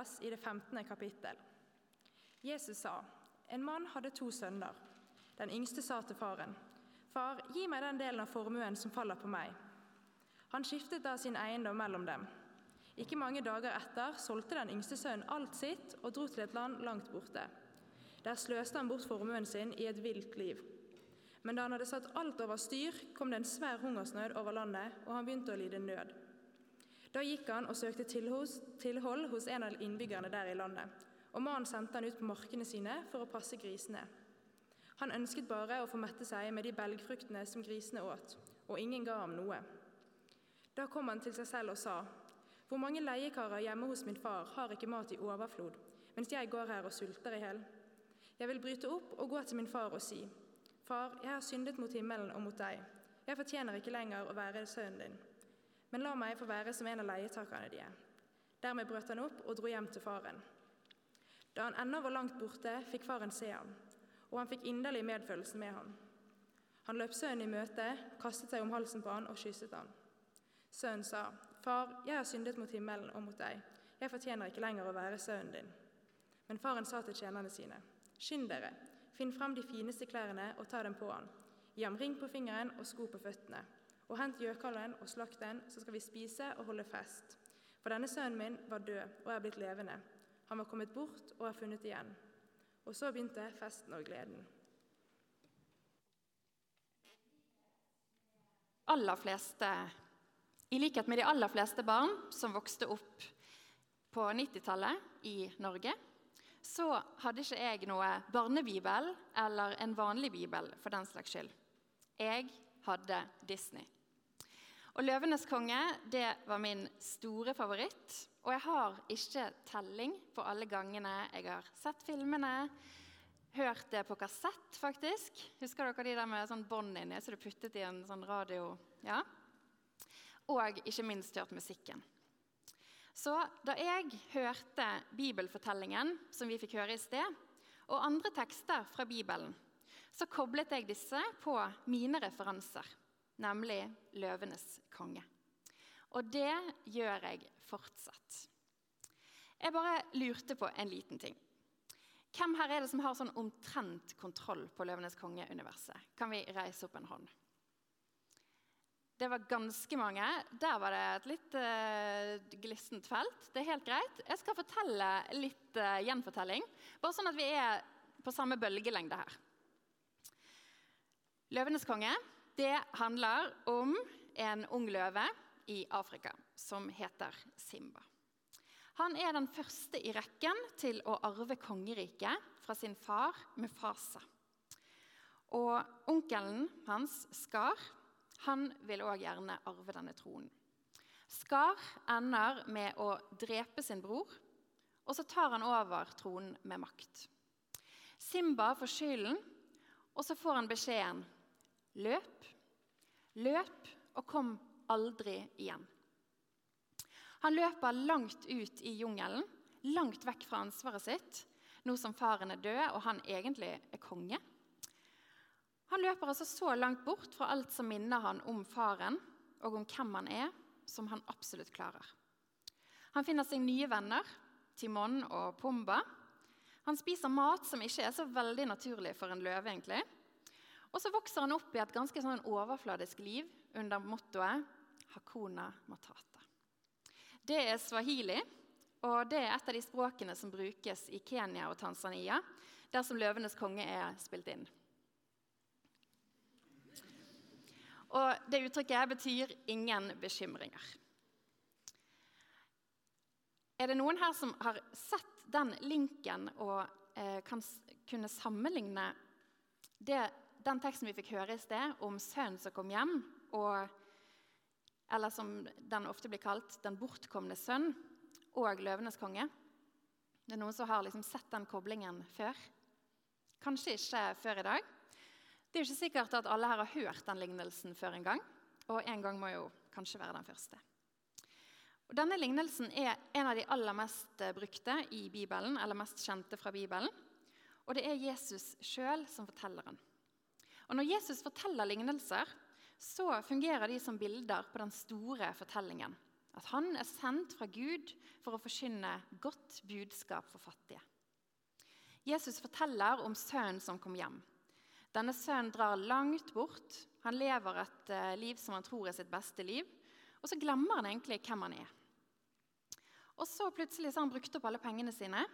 Lukas i det 15. kapittel. Jesus sa, en mann hadde to sønner. Den yngste sa til faren, Far, gi meg den delen av formuen som faller på meg. Han skiftet da sin eiendom mellom dem. Ikke mange dager etter solgte den yngste sønnen alt sitt og dro til et land langt borte. Der sløste han bort formuen sin i et vilt liv. Men da han hadde satt alt over styr, kom det en svær hungersnød over landet, og han begynte å lide nød. Da gikk han og søkte tilhold hos en av innbyggerne der i landet, og mannen sendte han ut på markene sine for å passe grisene. Han ønsket bare å få mette seg med de belgfruktene som grisene åt, og ingen ga ham noe. Da kom han til seg selv og sa, Hvor mange leiekarer hjemme hos min far har ikke mat i overflod, mens jeg går her og sulter i hjel? Jeg vil bryte opp og gå til min far og si, Far, jeg har syndet mot himmelen og mot deg. Jeg fortjener ikke lenger å være sønnen din. Men la meg få være som en av leietakerne de er. Dermed brøt han opp og dro hjem til faren. Da han ennå var langt borte, fikk faren se ham, og han fikk inderlig medfølelse med ham. Han løp sønnen i møte, kastet seg om halsen på han og kysset han. Sønnen sa, Far, jeg har syndet mot himmelen og mot deg. Jeg fortjener ikke lenger å være sønnen din. Men faren sa til tjenerne sine, Skynd dere, finn fram de fineste klærne og ta dem på han. Gi ham ring på fingeren og sko på føttene. Og hent gjøkallen og slakt den, så skal vi spise og holde fest. For denne sønnen min var død og er blitt levende. Han var kommet bort og er funnet igjen. Og så begynte festen og gleden. aller fleste, i likhet med de aller fleste barn som vokste opp på 90-tallet i Norge, så hadde ikke jeg noe barnebibel eller en vanlig bibel for den slags skyld. Jeg hadde Disney. Og 'Løvenes konge' det var min store favoritt. Og jeg har ikke telling på alle gangene jeg har sett filmene, hørt det på kassett, faktisk. Husker dere de der med sånn bånd inni, så du puttet i en sånn radio? Ja. Og ikke minst hørt musikken. Så da jeg hørte bibelfortellingen som vi fikk høre i sted, og andre tekster fra Bibelen, så koblet jeg disse på mine referanser, nemlig 'Løvenes konge'. Og det gjør jeg fortsatt. Jeg bare lurte på en liten ting. Hvem her er det som har sånn omtrent kontroll på Løvenes konge-universet? Kan vi reise opp en hånd? Det var ganske mange. Der var det et litt uh, glissent felt. Det er helt greit. Jeg skal fortelle litt uh, gjenfortelling, bare sånn at vi er på samme bølgelengde her. 'Løvenes konge' det handler om en ung løve i Afrika som heter Simba. Han er den første i rekken til å arve kongeriket fra sin far Mufasa. Og onkelen hans, Skar, han vil òg gjerne arve denne tronen. Skar ender med å drepe sin bror, og så tar han over tronen med makt. Simba får skylden, og så får han beskjeden løp, løp og kom aldri igjen. Han løper langt ut i jungelen, langt vekk fra ansvaret sitt, nå som faren er død og han egentlig er konge. Han løper altså så langt bort fra alt som minner han om faren og om hvem han er, som han absolutt klarer. Han finner seg nye venner, Timon og Pumba. Han spiser mat som ikke er så veldig naturlig for en løve. egentlig. Og så vokser han opp i et ganske sånn overfladisk liv under mottoet 'Hakuna Matata'. Det er swahili, og det er et av de språkene som brukes i Kenya og Tanzania, der som 'Løvenes konge' er spilt inn. Og det uttrykket betyr 'ingen bekymringer'. Er det noen her som har sett den linken og eh, kan kunne sammenligne det, den teksten vi fikk høre i sted, om sønnen som kom hjem, og eller som den ofte blir kalt, 'Den bortkomne sønn' og 'Løvenes konge'. Det er noen som har liksom sett den koblingen før. Kanskje ikke før i dag. Det er jo ikke sikkert at alle her har hørt den lignelsen før en gang. Og en gang må jo kanskje være den første. Og denne lignelsen er en av de aller mest eh, brukte i Bibelen, eller mest kjente fra Bibelen. Og det er Jesus sjøl som forteller den. Og Når Jesus forteller lignelser, så fungerer de som bilder på den store fortellingen. At han er sendt fra Gud for å forkynne godt budskap for fattige. Jesus forteller om sønnen som kom hjem. Denne sønnen drar langt bort. Han lever et eh, liv som han tror er sitt beste liv. Og så glemmer han egentlig hvem han er. Og så plutselig har han brukt opp alle pengene sine,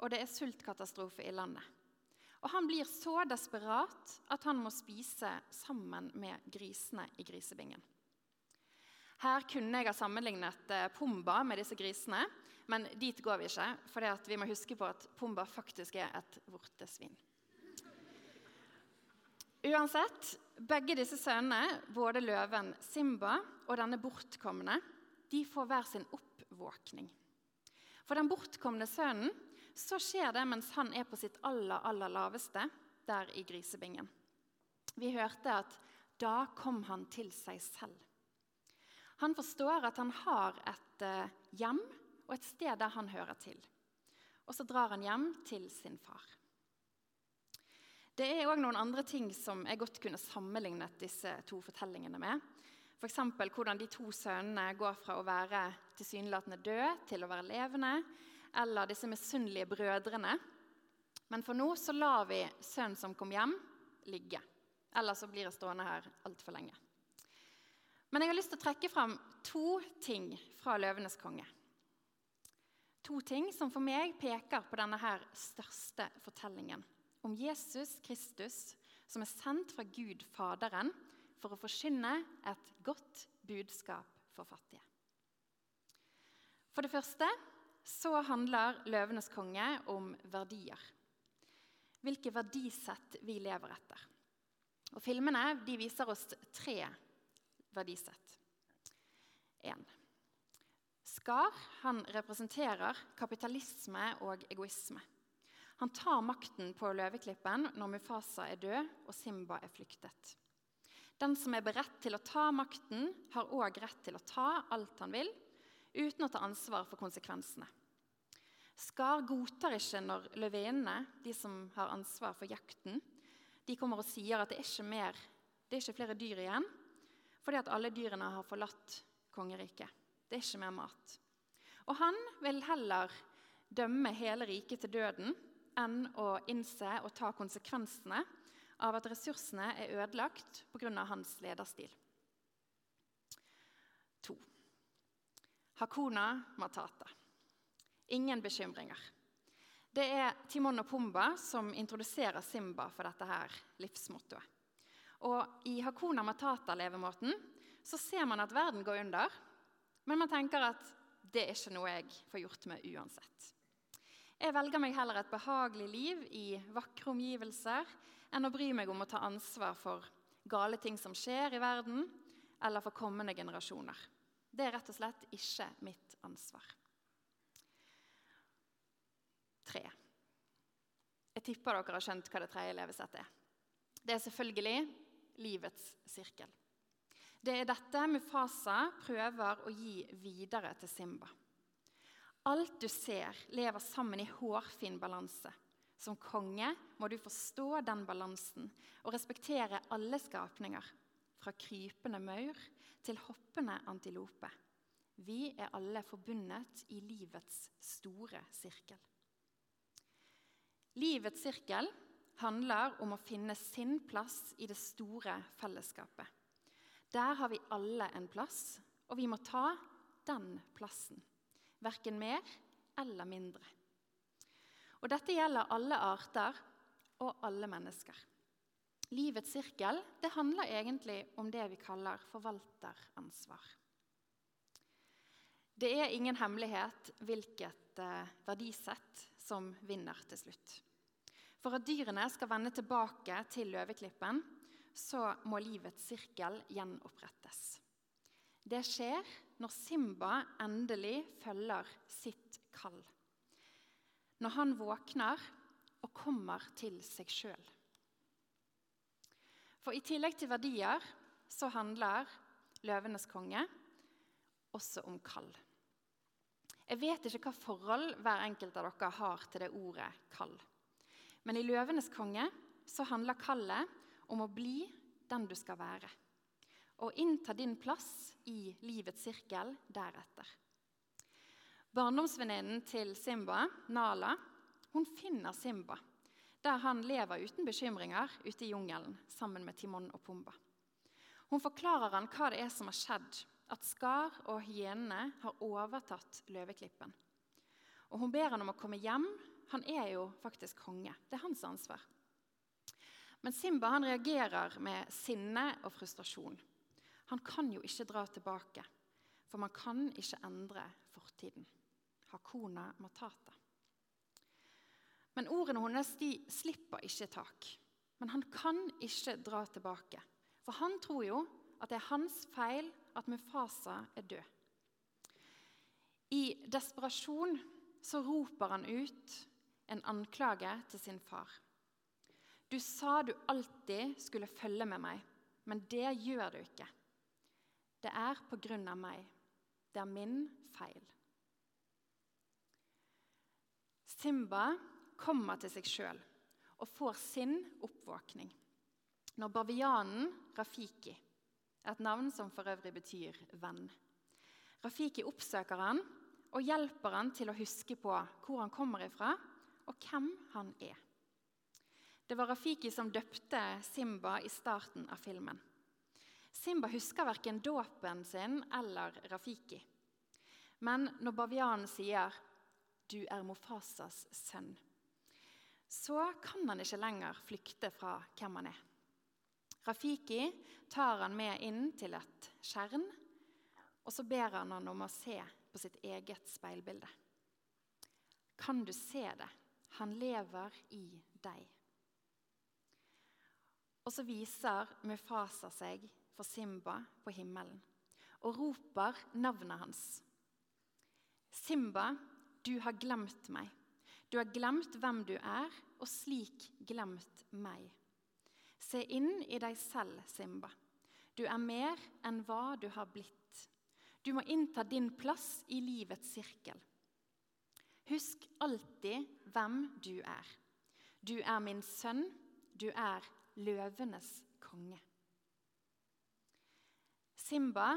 og det er sultkatastrofe i landet. Og han blir så desperat at han må spise sammen med grisene i grisebingen. Her kunne jeg ha sammenlignet eh, Pumba med disse grisene, men dit går vi ikke. For vi må huske på at Pumba faktisk er et vortesvin. Uansett, begge disse sønnene, både løven Simba og denne bortkomne, de får hver sin oppvåkning. For den bortkomne sønnen så skjer det mens han er på sitt aller, aller laveste der i grisebingen. Vi hørte at da kom han til seg selv. Han forstår at han har et uh, hjem og et sted der han hører til. Og så drar han hjem til sin far. Det er òg noen andre ting som jeg godt kunne sammenlignet disse to fortellingene med. F.eks. hvordan de to sønnene går fra å være tilsynelatende døde til å være levende eller disse misunnelige brødrene. Men for nå så lar vi sønnen som kom hjem, ligge. Ellers så blir jeg stående her altfor lenge. Men jeg har lyst til å trekke fram to ting fra 'Løvenes konge'. To ting som for meg peker på denne her største fortellingen om Jesus Kristus, som er sendt fra Gud Faderen for å forkynne et godt budskap for fattige. For det første så handler 'Løvenes konge' om verdier. Hvilke verdisett vi lever etter. Og Filmene viser oss tre verdisett. En. Skar han representerer kapitalisme og egoisme. Han tar makten på Løveklippen når Mufasa er død og Simba er flyktet. Den som er beredt til å ta makten, har òg rett til å ta alt han vil, uten å ta ansvar for konsekvensene. Skar godtar ikke når løvinnene, de som har ansvar for jakten, de kommer og sier at det er ikke, mer, det er ikke flere dyr igjen, fordi at alle dyrene har forlatt kongeriket. Det er ikke mer mat. Og han vil heller dømme hele riket til døden enn å innse og ta konsekvensene av at ressursene er ødelagt pga. hans lederstil. To. Hakuna Matata. Ingen bekymringer. Det er Timon og Pumba som introduserer Simba for dette her livsmottoet. Og I Hakuna Matata-levemåten så ser man at verden går under, men man tenker at det er ikke noe jeg får gjort med uansett. Jeg velger meg heller et behagelig liv i vakre omgivelser enn å bry meg om å ta ansvar for gale ting som skjer i verden, eller for kommende generasjoner. Det er rett og slett ikke mitt ansvar. Tre. Jeg tipper dere har skjønt hva det tredje levesettet er. Det er selvfølgelig livets sirkel. Det er dette Mufasa prøver å gi videre til Simba. Alt du ser, lever sammen i hårfin balanse. Som konge må du forstå den balansen og respektere alle skapninger, fra krypende maur til hoppende antilope. Vi er alle forbundet i livets store sirkel. Livets sirkel handler om å finne sin plass i det store fellesskapet. Der har vi alle en plass, og vi må ta den plassen. Verken mer eller mindre. Og Dette gjelder alle arter og alle mennesker. Livets sirkel det handler egentlig om det vi kaller forvalteransvar. Det er ingen hemmelighet hvilket eh, verdisett som vinner til slutt. For at dyrene skal vende tilbake til løveklippen, så må livets sirkel gjenopprettes. Det skjer når Simba endelig følger sitt kall. Når han våkner og kommer til seg sjøl. For i tillegg til verdier så handler 'Løvenes konge' også om kall. Jeg vet ikke hva forhold hver enkelt av dere har til det ordet 'kall'. Men i 'Løvenes konge' så handler kallet om å bli den du skal være. Og innta din plass i livets sirkel deretter. Barndomsvenninnen til Simba, Nala, hun finner Simba der han lever uten bekymringer ute i jungelen sammen med Timon og Pumba. Hun forklarer han hva det er som har skjedd, at Skar og hyenene har overtatt løveklippen. Og Hun ber han om å komme hjem. Han er jo faktisk konge. Det er hans ansvar. Men Simba han reagerer med sinne og frustrasjon. Han kan jo ikke dra tilbake, for man kan ikke endre fortiden. Hakuna matata. Men ordene hennes de slipper ikke tak. Men han kan ikke dra tilbake. For han tror jo at det er hans feil at Mufasa er død. I desperasjon så roper han ut en anklage til sin far. Du sa du alltid skulle følge med meg, men det gjør du ikke. Det er på grunn av meg. Det er min feil. Simba kommer til seg sjøl og får sin oppvåkning når bavianen Rafiki, et navn som for øvrig betyr venn Rafiki oppsøker han og hjelper han til å huske på hvor han kommer ifra, og hvem han er. Det var Rafiki som døpte Simba i starten av filmen. Simba husker verken dåpen sin eller Rafiki. Men når bavianen sier 'du er Mofasas sønn', så kan han ikke lenger flykte fra hvem han er. Rafiki tar han med inn til et skjern, og så ber han han om å se på sitt eget speilbilde. Kan du se det? Han lever i deg. Og så viser Mufasa seg for Simba på himmelen og roper navnet hans. Simba, du har glemt meg. Du har glemt hvem du er, og slik glemt meg. Se inn i deg selv, Simba. Du er mer enn hva du har blitt. Du må innta din plass i livets sirkel. Husk alltid hvem du er. Du er min sønn, du er løvenes konge. Simba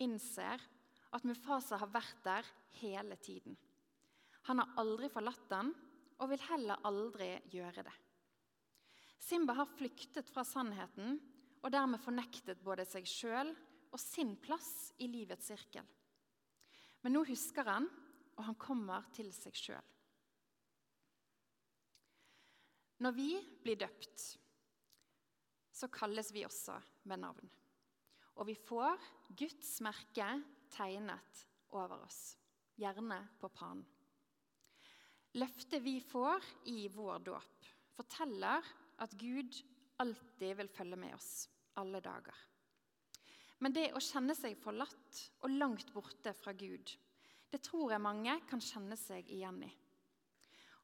innser at Mufasa har vært der hele tiden. Han har aldri forlatt den og vil heller aldri gjøre det. Simba har flyktet fra sannheten og dermed fornektet både seg sjøl og sin plass i livets sirkel. Men nå husker han, og han kommer til seg sjøl. Når vi blir døpt, så kalles vi også med navn. Og vi får Guds merke tegnet over oss, gjerne på pannen. Løftet vi får i vår dåp, forteller at Gud alltid vil følge med oss alle dager. Men det å kjenne seg forlatt og langt borte fra Gud, det tror jeg mange kan kjenne seg igjen i.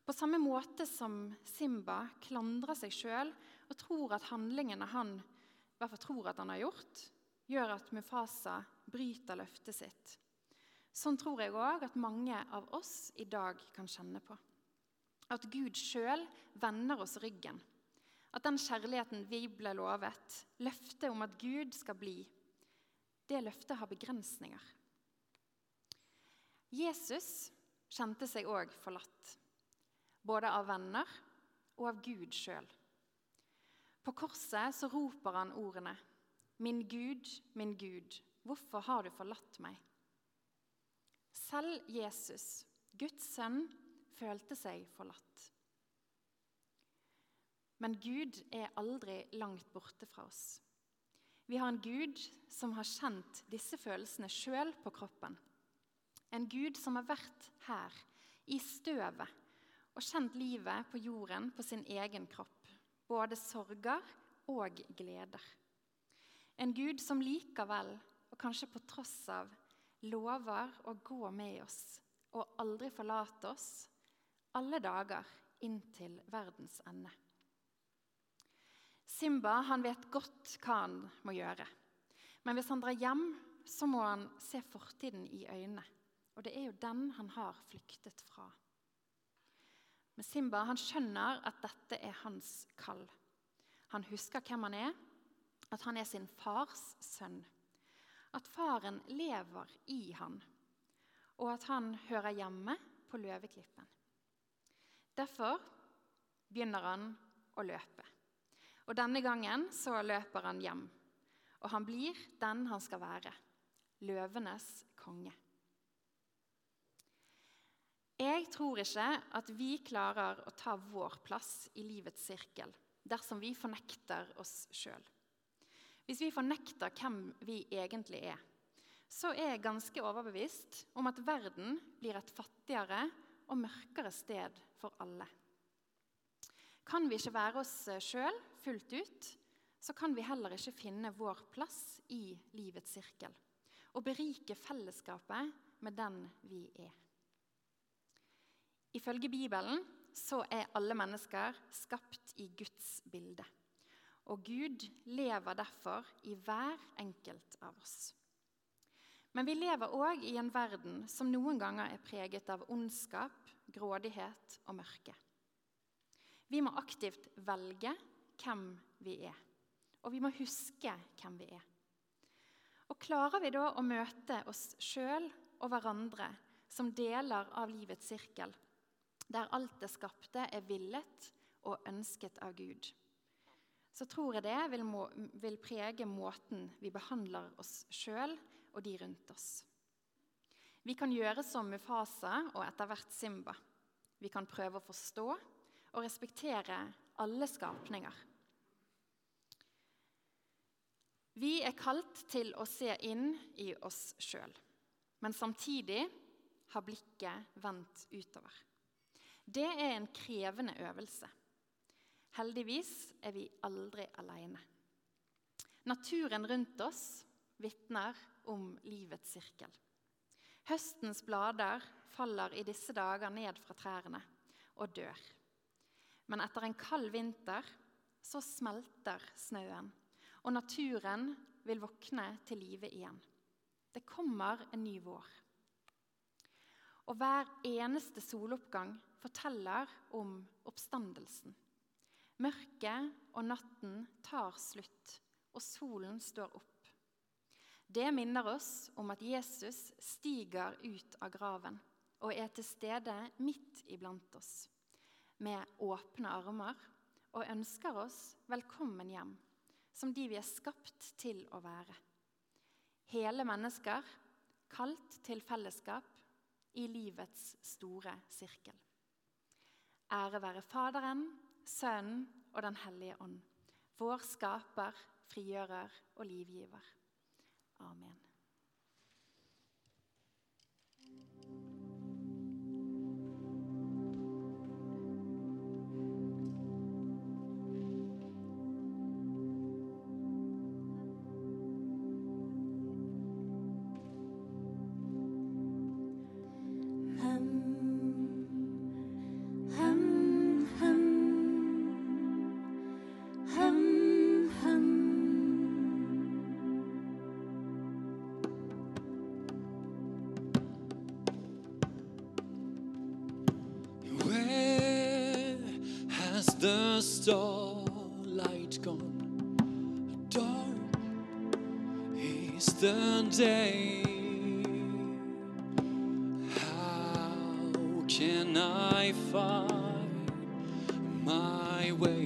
På samme måte som Simba klandrer seg sjøl og tror at handlingene han i hvert fall tror at han har gjort, gjør at Mufasa bryter løftet sitt. Sånn tror jeg òg at mange av oss i dag kan kjenne på. At Gud sjøl vender oss ryggen. At den kjærligheten vi ble lovet, løftet om at Gud skal bli, det løftet har begrensninger. Jesus kjente seg òg forlatt både av venner og av Gud sjøl. På korset så roper han ordene, 'Min Gud, min Gud, hvorfor har du forlatt meg?' Selv Jesus, Guds sønn, følte seg forlatt. Men Gud er aldri langt borte fra oss. Vi har en Gud som har kjent disse følelsene sjøl på kroppen. En Gud som har vært her, i støvet, og kjent livet på jorden på sin egen kropp, både sorger og gleder. En Gud som likevel, og kanskje på tross av, lover å gå med oss og aldri forlate oss alle dager inntil verdens ende. Simba han vet godt hva han må gjøre. Men hvis han drar hjem, så må han se fortiden i øynene. Og det er jo den han har flyktet fra. Men Simba han skjønner at dette er hans kall. Han husker hvem han er, at han er sin fars sønn. At faren lever i han, og at han hører hjemme på løveklippen. Derfor begynner han å løpe. Og Denne gangen så løper han hjem, og han blir den han skal være løvenes konge. Jeg tror ikke at vi klarer å ta vår plass i livets sirkel dersom vi fornekter oss sjøl. Hvis vi fornekter hvem vi egentlig er, så er jeg ganske overbevist om at verden blir et fattigere og mørkere sted for alle. Kan vi ikke være oss sjøl fullt ut, så kan vi heller ikke finne vår plass i livets sirkel og berike fellesskapet med den vi er. Ifølge Bibelen så er alle mennesker skapt i Guds bilde. Og Gud lever derfor i hver enkelt av oss. Men vi lever òg i en verden som noen ganger er preget av ondskap, grådighet og mørke. Vi må aktivt velge hvem vi er, og vi må huske hvem vi er. Og Klarer vi da å møte oss sjøl og hverandre som deler av livets sirkel, der alt det skapte er villet og ønsket av Gud, så tror jeg det vil, må, vil prege måten vi behandler oss sjøl og de rundt oss. Vi kan gjøre som Mufasa og etter hvert Simba. Vi kan prøve å forstå og respektere alle skapninger. Vi er kalt til å se inn i oss sjøl, men samtidig ha blikket vendt utover. Det er en krevende øvelse. Heldigvis er vi aldri alene. Naturen rundt oss vitner om livets sirkel. Høstens blader faller i disse dager ned fra trærne og dør. Men etter en kald vinter så smelter snøen, og naturen vil våkne til live igjen. Det kommer en ny vår. Og hver eneste soloppgang forteller om oppstandelsen. Mørket og natten tar slutt, og solen står opp. Det minner oss om at Jesus stiger ut av graven og er til stede midt iblant oss med åpne armer og ønsker oss velkommen hjem, som de vi er skapt til å være. Hele mennesker, kalt til fellesskap i livets store sirkel. Ære være Faderen, Sønnen og Den hellige ånd, vår skaper, frigjører og livgiver. Amen. Is the day. How can I find my way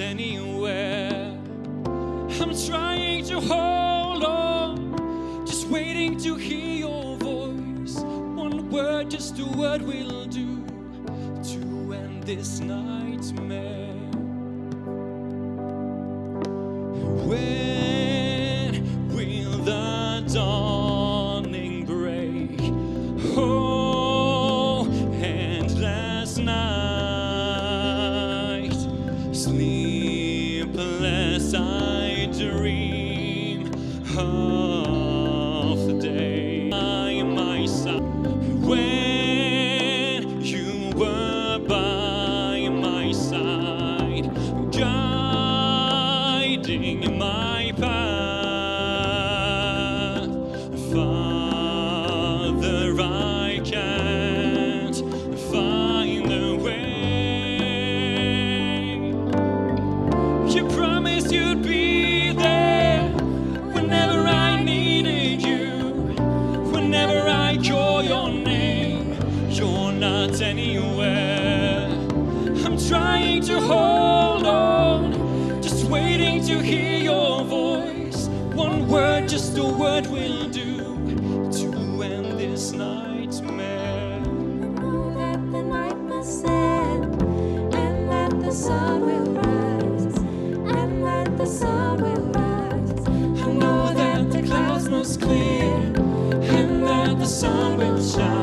anywhere. I'm trying to hold on, just waiting to hear your voice. One word, just a word will do to end this nightmare. When clear, and that the sun will shine.